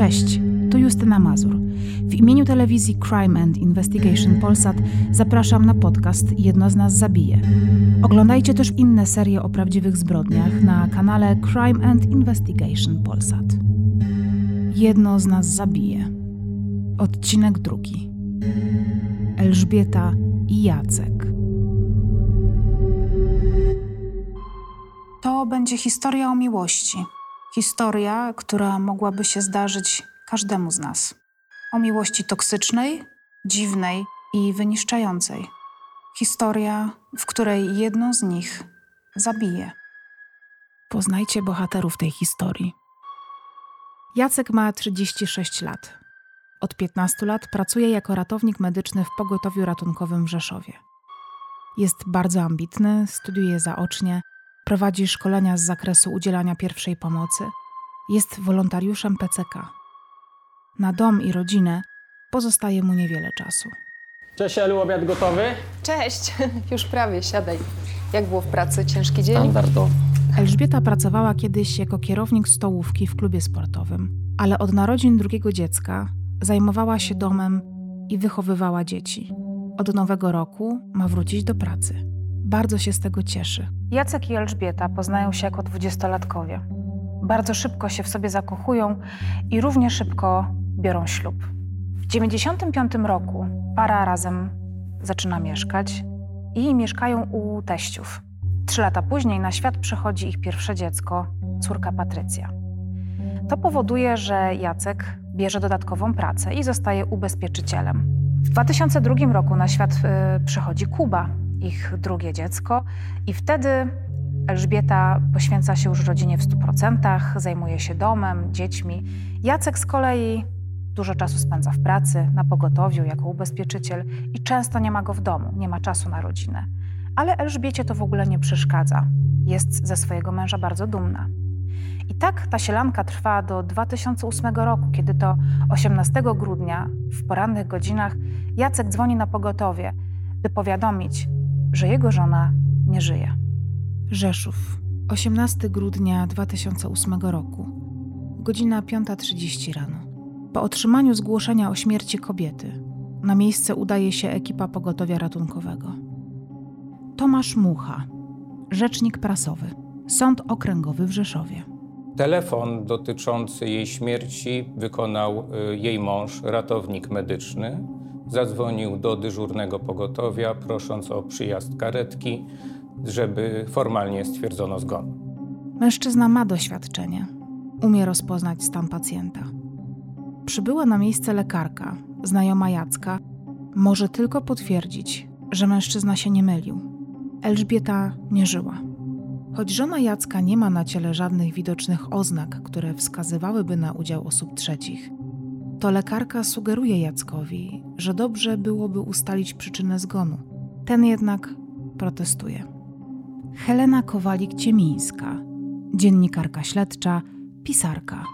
Cześć, tu Justyna Mazur. W imieniu telewizji Crime and Investigation Polsat zapraszam na podcast Jedno z nas zabije. Oglądajcie też inne serie o prawdziwych zbrodniach na kanale Crime and Investigation Polsat. Jedno z nas zabije. Odcinek drugi. Elżbieta i Jacek. To będzie historia o miłości. Historia, która mogłaby się zdarzyć każdemu z nas. O miłości toksycznej, dziwnej i wyniszczającej. Historia, w której jedno z nich zabije. Poznajcie bohaterów tej historii. Jacek ma 36 lat. Od 15 lat pracuje jako ratownik medyczny w pogotowiu ratunkowym w Rzeszowie. Jest bardzo ambitny, studiuje zaocznie, prowadzi szkolenia z zakresu udzielania pierwszej pomocy, jest wolontariuszem PCK. Na dom i rodzinę pozostaje mu niewiele czasu. Cześć Elu, obiad gotowy? Cześć, już prawie, siadaj. Jak było w pracy? Ciężki dzień? Standardowo. Elżbieta pracowała kiedyś jako kierownik stołówki w klubie sportowym, ale od narodzin drugiego dziecka zajmowała się domem i wychowywała dzieci. Od nowego roku ma wrócić do pracy. Bardzo się z tego cieszy. Jacek i Elżbieta poznają się jako dwudziestolatkowie. Bardzo szybko się w sobie zakochują i równie szybko biorą ślub. W 95 roku para razem zaczyna mieszkać i mieszkają u teściów. Trzy lata później na świat przychodzi ich pierwsze dziecko, córka Patrycja. To powoduje, że Jacek bierze dodatkową pracę i zostaje ubezpieczycielem. W 2002 roku na świat y, przychodzi Kuba, ich drugie dziecko, i wtedy Elżbieta poświęca się już rodzinie w 100%, zajmuje się domem, dziećmi. Jacek z kolei dużo czasu spędza w pracy, na pogotowiu jako ubezpieczyciel i często nie ma go w domu, nie ma czasu na rodzinę. Ale Elżbiecie to w ogóle nie przeszkadza. Jest ze swojego męża bardzo dumna. I tak ta sielanka trwa do 2008 roku, kiedy to 18 grudnia w porannych godzinach Jacek dzwoni na pogotowie, by powiadomić, że jego żona nie żyje. Rzeszów, 18 grudnia 2008 roku, godzina 5.30 rano. Po otrzymaniu zgłoszenia o śmierci kobiety, na miejsce udaje się ekipa pogotowia ratunkowego. Tomasz Mucha, rzecznik prasowy, Sąd Okręgowy w Rzeszowie. Telefon dotyczący jej śmierci wykonał y, jej mąż, ratownik medyczny. Zadzwonił do dyżurnego pogotowia, prosząc o przyjazd karetki, żeby formalnie stwierdzono zgon. Mężczyzna ma doświadczenie, umie rozpoznać stan pacjenta. Przybyła na miejsce lekarka, znajoma Jacka, może tylko potwierdzić, że mężczyzna się nie mylił. Elżbieta nie żyła. Choć żona Jacka nie ma na ciele żadnych widocznych oznak, które wskazywałyby na udział osób trzecich, to lekarka sugeruje Jackowi, że dobrze byłoby ustalić przyczynę zgonu. Ten jednak protestuje. Helena Kowalik-Ciemińska, dziennikarka śledcza, pisarka.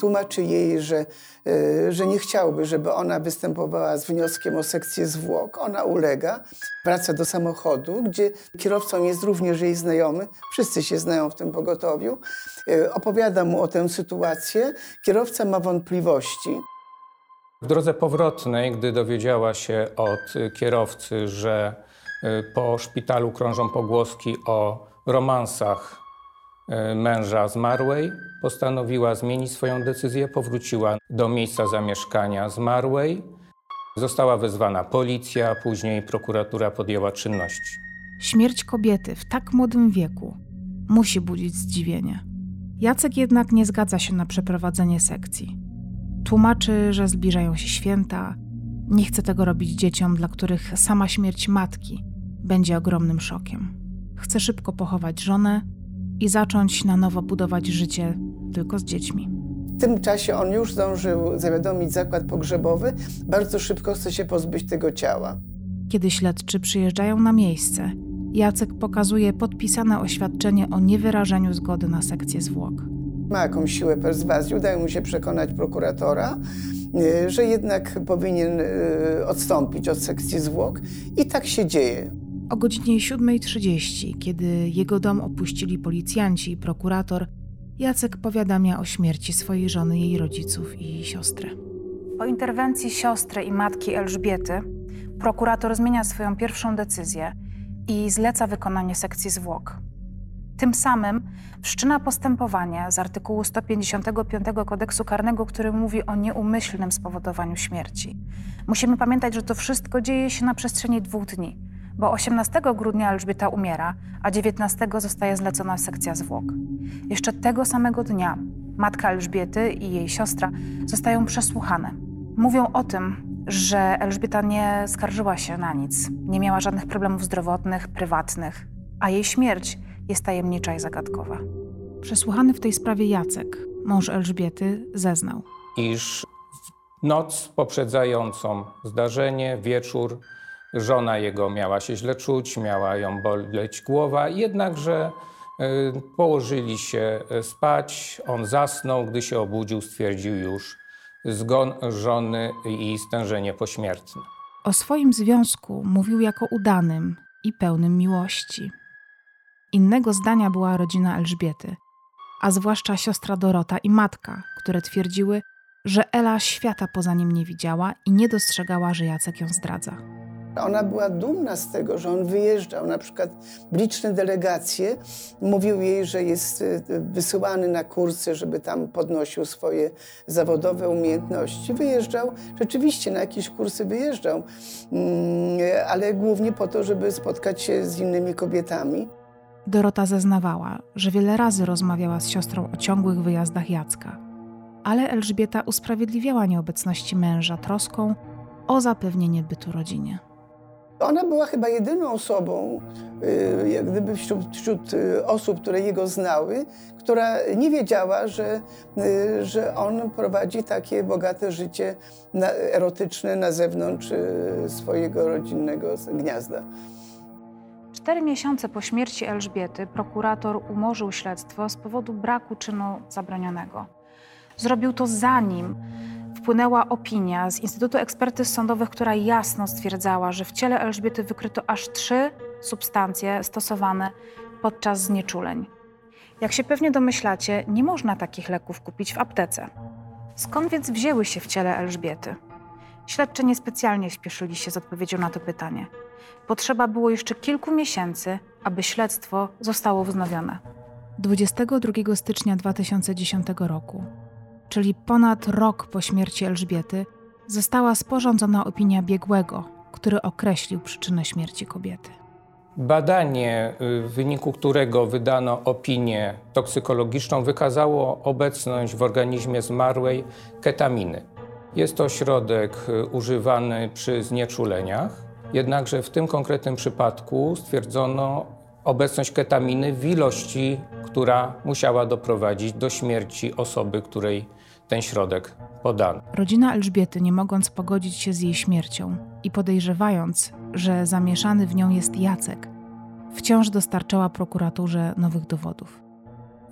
Tłumaczy jej, że, y, że nie chciałby, żeby ona występowała z wnioskiem o sekcję zwłok. Ona ulega, wraca do samochodu, gdzie kierowcą jest również jej znajomy. Wszyscy się znają w tym pogotowiu. Y, Opowiada mu o tę sytuację. Kierowca ma wątpliwości. W drodze powrotnej, gdy dowiedziała się od kierowcy, że y, po szpitalu krążą pogłoski o romansach y, męża zmarłej, postanowiła zmienić swoją decyzję, powróciła do miejsca zamieszkania zmarłej. Została wezwana policja, później prokuratura podjęła czynności. Śmierć kobiety w tak młodym wieku musi budzić zdziwienie. Jacek jednak nie zgadza się na przeprowadzenie sekcji. Tłumaczy, że zbliżają się święta, nie chce tego robić dzieciom, dla których sama śmierć matki będzie ogromnym szokiem. Chce szybko pochować żonę i zacząć na nowo budować życie tylko z dziećmi. W tym czasie on już zdążył zawiadomić zakład pogrzebowy. Bardzo szybko chce się pozbyć tego ciała. Kiedy śledczy przyjeżdżają na miejsce, Jacek pokazuje podpisane oświadczenie o niewyrażeniu zgody na sekcję zwłok. Ma jakąś siłę perswazji, udaje mu się przekonać prokuratora, y, że jednak powinien y, odstąpić od sekcji zwłok. I tak się dzieje. O godzinie 7.30, kiedy jego dom opuścili policjanci i prokurator, Jacek powiadamia o śmierci swojej żony, jej rodziców i siostry. Po interwencji siostry i matki Elżbiety, prokurator zmienia swoją pierwszą decyzję i zleca wykonanie sekcji zwłok. Tym samym wszczyna postępowanie z artykułu 155 kodeksu karnego, który mówi o nieumyślnym spowodowaniu śmierci. Musimy pamiętać, że to wszystko dzieje się na przestrzeni dwóch dni, bo 18 grudnia Elżbieta umiera, a 19 zostaje zlecona sekcja zwłok. Jeszcze tego samego dnia matka Elżbiety i jej siostra zostają przesłuchane. Mówią o tym, że Elżbieta nie skarżyła się na nic, nie miała żadnych problemów zdrowotnych, prywatnych, a jej śmierć jest tajemnicza i zagadkowa. Przesłuchany w tej sprawie Jacek, mąż Elżbiety, zeznał. Iż w noc poprzedzającą zdarzenie, wieczór, żona jego miała się źle czuć, miała ją boleć głowa, jednakże y, położyli się spać, on zasnął, gdy się obudził, stwierdził już zgon żony i stężenie pośmiertne. O swoim związku mówił jako udanym i pełnym miłości. Innego zdania była rodzina Elżbiety, a zwłaszcza siostra Dorota i matka, które twierdziły, że Ela świata poza nim nie widziała i nie dostrzegała, że Jacek ją zdradza. Ona była dumna z tego, że on wyjeżdżał. Na przykład liczne delegacje mówił jej, że jest y, wysyłany na kursy, żeby tam podnosił swoje zawodowe umiejętności. Wyjeżdżał, rzeczywiście na jakieś kursy wyjeżdżał, mm, ale głównie po to, żeby spotkać się z innymi kobietami. Dorota zeznawała, że wiele razy rozmawiała z siostrą o ciągłych wyjazdach Jacka, ale Elżbieta usprawiedliwiała nieobecności męża troską o zapewnienie bytu rodzinie. Ona była chyba jedyną osobą, y, jak gdyby wśród, wśród y, osób, które jego znały, która nie wiedziała, że, y, że on prowadzi takie bogate życie erotyczne na zewnątrz swojego rodzinnego gniazda. Cztery miesiące po śmierci Elżbiety prokurator umorzył śledztwo z powodu braku czynu zabronionego. Zrobił to zanim wpłynęła opinia z Instytutu Ekspertyz Sądowych, która jasno stwierdzała, że w ciele Elżbiety wykryto aż trzy substancje stosowane podczas znieczuleń. Jak się pewnie domyślacie, nie można takich leków kupić w aptece. Skąd więc wzięły się w ciele Elżbiety? Śledczy niespecjalnie śpieszyli się z odpowiedzią na to pytanie. Potrzeba było jeszcze kilku miesięcy, aby śledztwo zostało wznowione. 22 stycznia 2010 roku czyli ponad rok po śmierci Elżbiety, została sporządzona opinia biegłego, który określił przyczynę śmierci kobiety. Badanie, y, w wyniku którego wydano opinię toksykologiczną, wykazało obecność w organizmie zmarłej ketaminy. Jest to środek y, używany przy znieczuleniach, jednakże w tym konkretnym przypadku stwierdzono obecność ketaminy w ilości, która musiała doprowadzić do śmierci osoby, której ten środek podano. Rodzina Elżbiety, nie mogąc pogodzić się z jej śmiercią i podejrzewając, że zamieszany w nią jest Jacek, wciąż dostarczała prokuraturze nowych dowodów.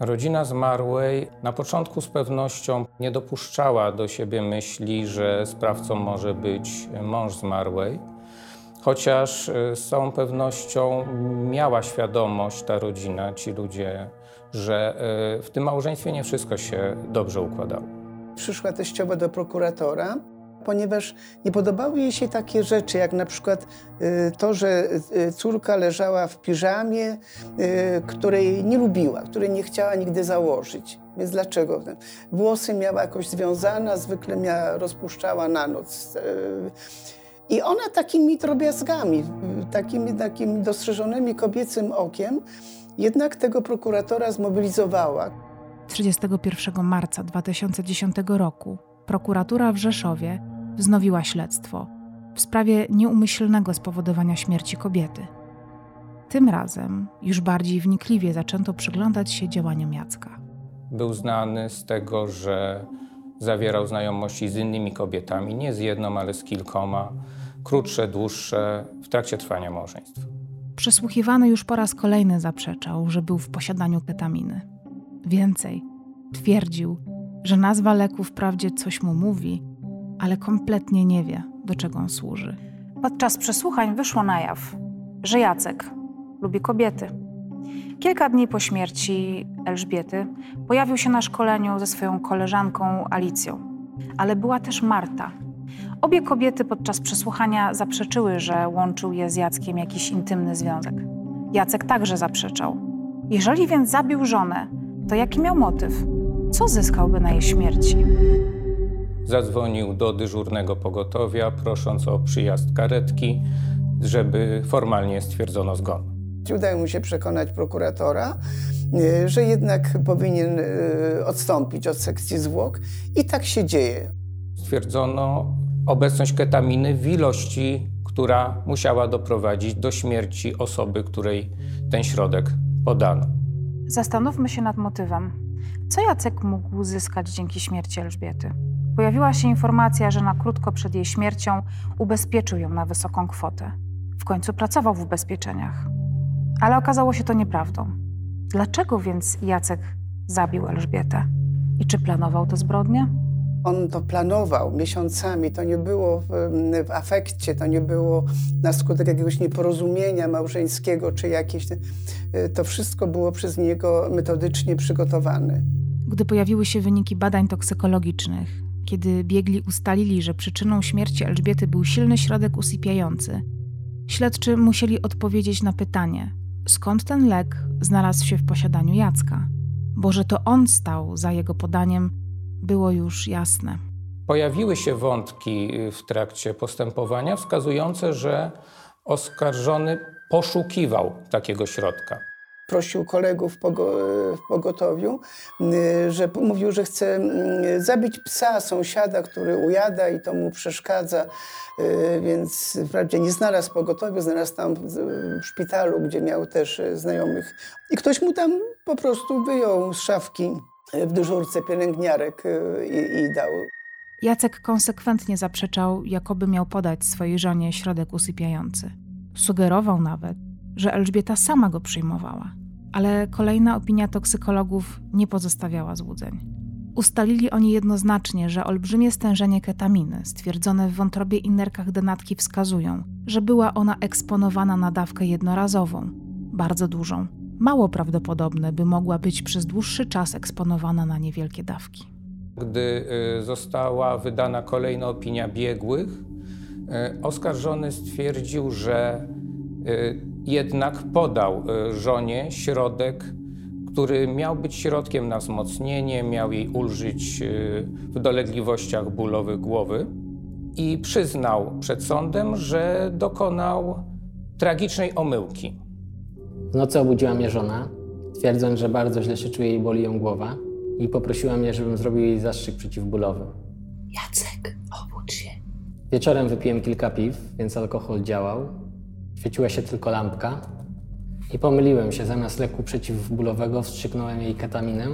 Rodzina zmarłej na początku z pewnością nie dopuszczała do siebie myśli, że sprawcą może być mąż zmarłej, chociaż e, z całą pewnością miała świadomość ta rodzina, ci ludzie, że e, w tym małżeństwie nie wszystko się dobrze układało przyszła teściowa do prokuratora, ponieważ nie podobały jej się takie rzeczy, jak na przykład y, to, że y, córka leżała w piżamie, y, której nie lubiła, której nie chciała nigdy założyć. Więc dlaczego? Włosy miała jakoś związane, zwykle miała, rozpuszczała na noc. I ona takimi drobiazgami, takimi, takimi dostrzeżonymi kobiecym okiem, jednak tego prokuratora zmobilizowała. 31 marca 2010 roku prokuratura w Rzeszowie wznowiła śledztwo w sprawie nieumyślnego spowodowania śmierci kobiety. Tym razem już bardziej wnikliwie zaczęto przyglądać się działaniom Jacka. Był znany z tego, że zawierał znajomości z innymi kobietami, nie z jedną, ale z kilkoma, krótsze, dłuższe, w trakcie trwania małżeństwa. Przesłuchiwany już po raz kolejny zaprzeczał, że był w posiadaniu ketaminy. Więcej, twierdził, że nazwa leku wprawdzie coś mu mówi, ale kompletnie nie wie, do czego on służy. Podczas przesłuchań wyszło na jaw, że Jacek lubi kobiety. Kilka dni po śmierci Elżbiety pojawił się na szkoleniu ze swoją koleżanką Alicją, ale była też Marta. Obie kobiety podczas przesłuchania zaprzeczyły, że łączył je z Jackiem jakiś intymny związek. Jacek także zaprzeczał. Jeżeli więc zabił żonę, to jaki miał motyw? Co zyskałby na jej śmierci? Zadzwonił do dyżurnego pogotowia, prosząc o przyjazd karetki, żeby formalnie stwierdzono zgon. Udało mu się przekonać prokuratora, y, że jednak powinien y, odstąpić od sekcji zwłok i tak się dzieje. Stwierdzono obecność ketaminy w ilości, która musiała doprowadzić do śmierci osoby, której ten środek podano. Zastanówmy się nad motywem. Co Jacek mógł zyskać dzięki śmierci Elżbiety? Pojawiła się informacja, że na krótko przed jej śmiercią ubezpieczył ją na wysoką kwotę. W końcu pracował w ubezpieczeniach. Ale okazało się to nieprawdą. Dlaczego więc Jacek zabił Elżbietę? I czy planował te zbrodnie? On to planował miesiącami, to nie było w, w afekcie, to nie było na skutek jakiegoś nieporozumienia małżeńskiego czy jakieś. To wszystko było przez niego metodycznie przygotowane. Gdy pojawiły się wyniki badań toksykologicznych, kiedy biegli ustalili, że przyczyną śmierci Elżbiety był silny środek usypiający, śledczy musieli odpowiedzieć na pytanie, skąd ten lek znalazł się w posiadaniu Jacka, bo że to on stał za jego podaniem, było już jasne. Pojawiły się wątki w trakcie postępowania wskazujące, że oskarżony poszukiwał takiego środka. Prosił kolegów w, pogo w pogotowiu, y, że mówił, że chce mm, zabić psa sąsiada, który ujada i to mu przeszkadza, y, więc wprawdzie nie znalazł pogotowiu, znalazł tam w szpitalu, gdzie miał też y, znajomych. I ktoś mu tam po prostu wyjął z szafki w dyżurce pielęgniarek i, i dał. Jacek konsekwentnie zaprzeczał, jakoby miał podać swojej żonie środek usypiający. Sugerował nawet, że Elżbieta sama go przyjmowała. Ale kolejna opinia toksykologów nie pozostawiała złudzeń. Ustalili oni jednoznacznie, że olbrzymie stężenie ketaminy stwierdzone w wątrobie i nerkach denatki wskazują, że była ona eksponowana na dawkę jednorazową, bardzo dużą. Mało prawdopodobne, by mogła być przez dłuższy czas eksponowana na niewielkie dawki. Gdy y, została wydana kolejna opinia biegłych, y, oskarżony stwierdził, że y, jednak podał żonie środek, który miał być środkiem na wzmocnienie, miał jej ulżyć w dolegliwościach bólowych głowy i przyznał przed sądem, że dokonał tragicznej omyłki. W nocy obudziła mnie żona, twierdząc, że bardzo źle się czuje i boli ją głowa i poprosiła mnie, żebym zrobił jej zastrzyk przeciwbólowy. Jacek, obudź się. Wieczorem wypiłem kilka piw, więc alkohol działał. Świeciła się tylko lampka i pomyliłem się. Zamiast leku przeciwbólowego wstrzyknąłem jej ketaminę,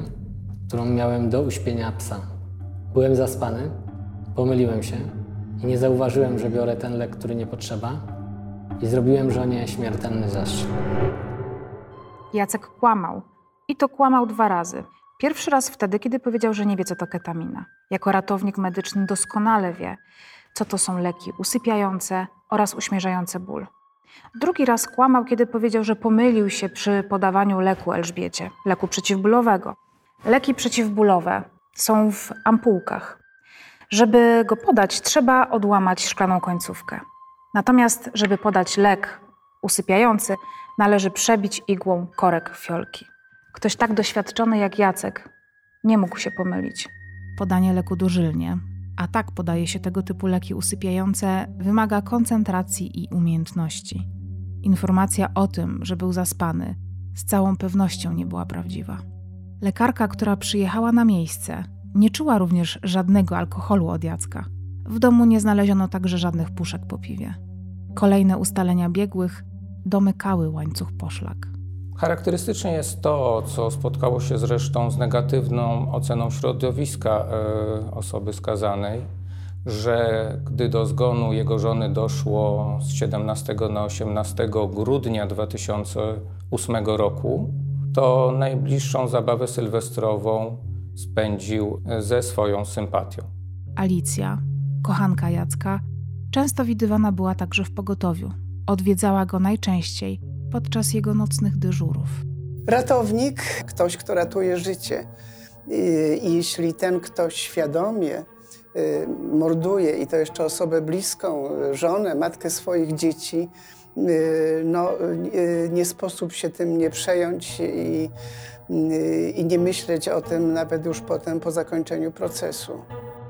którą miałem do uśpienia psa. Byłem zaspany, pomyliłem się i nie zauważyłem, że biorę ten lek, który nie potrzeba i zrobiłem żonie śmiertelny zastrzyk. Jacek kłamał. I to kłamał dwa razy. Pierwszy raz wtedy, kiedy powiedział, że nie wie, co to ketamina. Jako ratownik medyczny doskonale wie, co to są leki usypiające oraz uśmierzające ból. Drugi raz kłamał, kiedy powiedział, że pomylił się przy podawaniu leku Elżbiecie, leku przeciwbólowego. Leki przeciwbólowe są w ampułkach. Żeby go podać, trzeba odłamać szklaną końcówkę. Natomiast, żeby podać lek usypiający, należy przebić igłą korek fiolki. Ktoś tak doświadczony jak Jacek nie mógł się pomylić. Podanie leku dożylnie, a tak podaje się tego typu leki usypiające, wymaga koncentracji i umiejętności. Informacja o tym, że był zaspany, z całą pewnością nie była prawdziwa. Lekarka, która przyjechała na miejsce, nie czuła również żadnego alkoholu od Jacka. W domu nie znaleziono także żadnych puszek po piwie. Kolejne ustalenia biegłych domykały łańcuch poszlak. Charakterystyczne jest to, co spotkało się zresztą z negatywną oceną środowiska e, osoby skazanej, że gdy do zgonu jego żony doszło z 17 na 18 grudnia 2008 roku, to najbliższą zabawę sylwestrową spędził ze swoją sympatią. Alicja, kochanka Jacka, często widywana była także w pogotowiu. Odwiedzała go najczęściej podczas jego nocnych dyżurów. Ratownik, ktoś, kto ratuje życie. I, jeśli ten ktoś świadomie y, morduje i to jeszcze osobę bliską, żonę, matkę swoich dzieci, y, no, y, nie sposób się tym nie przejąć i, i nie myśleć o tym nawet już potem po zakończeniu procesu.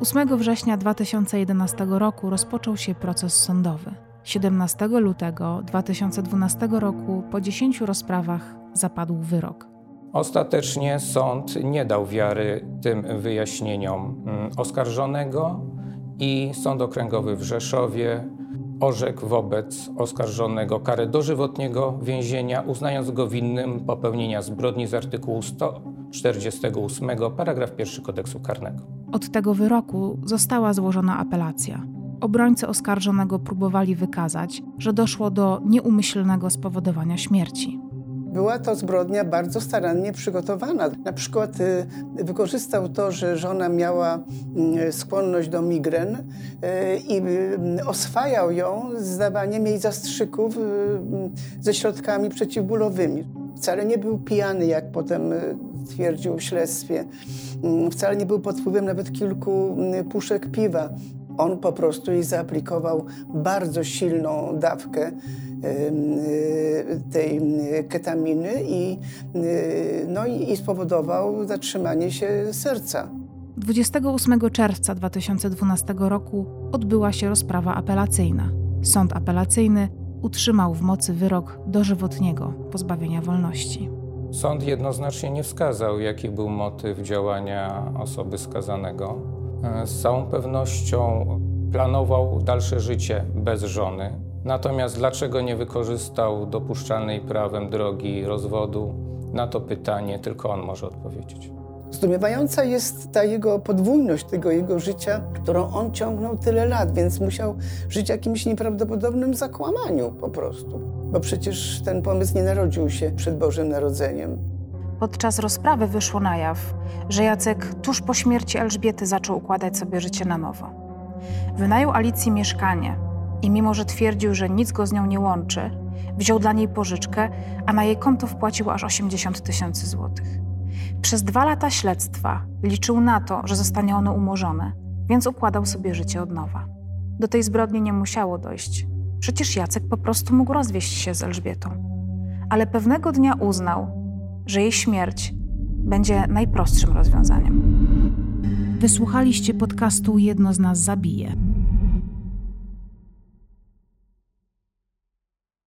8 września 2011 roku rozpoczął się proces sądowy. 17 lutego 2012 roku po 10 rozprawach zapadł wyrok. Ostatecznie sąd nie dał wiary tym wyjaśnieniom mm, oskarżonego i Sąd Okręgowy w Rzeszowie orzekł wobec oskarżonego karę dożywotniego więzienia, uznając go winnym popełnienia zbrodni z artykułu 148 paragraf 1 kodeksu karnego. Od tego wyroku została złożona apelacja. Obrońcy oskarżonego próbowali wykazać, że doszło do nieumyślnego spowodowania śmierci. Była to zbrodnia bardzo starannie przygotowana. Na przykład y, wykorzystał to, że żona miała y, skłonność do migren y, i y, oswajał ją zdawaniem jej zastrzyków y, ze środkami przeciwbólowymi. Wcale nie był pijany, jak potem twierdził w śledztwie. Wcale nie był pod wpływem nawet kilku puszek piwa. On po prostu jej zaaplikował bardzo silną dawkę y, tej ketaminy i, y, no i, i spowodował zatrzymanie się serca. 28 czerwca 2012 roku odbyła się rozprawa apelacyjna. Sąd apelacyjny utrzymał w mocy wyrok dożywotniego pozbawienia wolności. Sąd jednoznacznie nie wskazał, jaki był motyw działania osoby skazanego. E, Z całą pewnością planował dalsze życie bez żony. Natomiast dlaczego nie wykorzystał dopuszczalnej prawem drogi rozwodu? Na to pytanie tylko on może odpowiedzieć. Zdumiewająca jest ta jego podwójność tego jego życia, którą on ciągnął tyle lat, więc musiał żyć jakimś nieprawdopodobnym zakłamaniu po prostu. Bo przecież ten pomysł nie narodził się przed Bożym Narodzeniem. Podczas rozprawy wyszło na jaw, że Jacek tuż po śmierci Elżbiety zaczął układać sobie życie na nowo. Wynajął Alicji mieszkanie i mimo, że twierdził, że nic go z nią nie łączy, wziął dla niej pożyczkę, a na jej konto wpłacił aż 80 tysięcy złotych. Przez dwa lata śledztwa liczył na to, że zostanie ono umorzone, więc układał sobie życie od nowa. Do tej zbrodni nie musiało dojść. Przecież Jacek po prostu mógł rozwieść się z Elżbietą. Ale pewnego dnia uznał, że jej śmierć będzie najprostszym rozwiązaniem. Wysłuchaliście podcastu Jedno z nas zabije.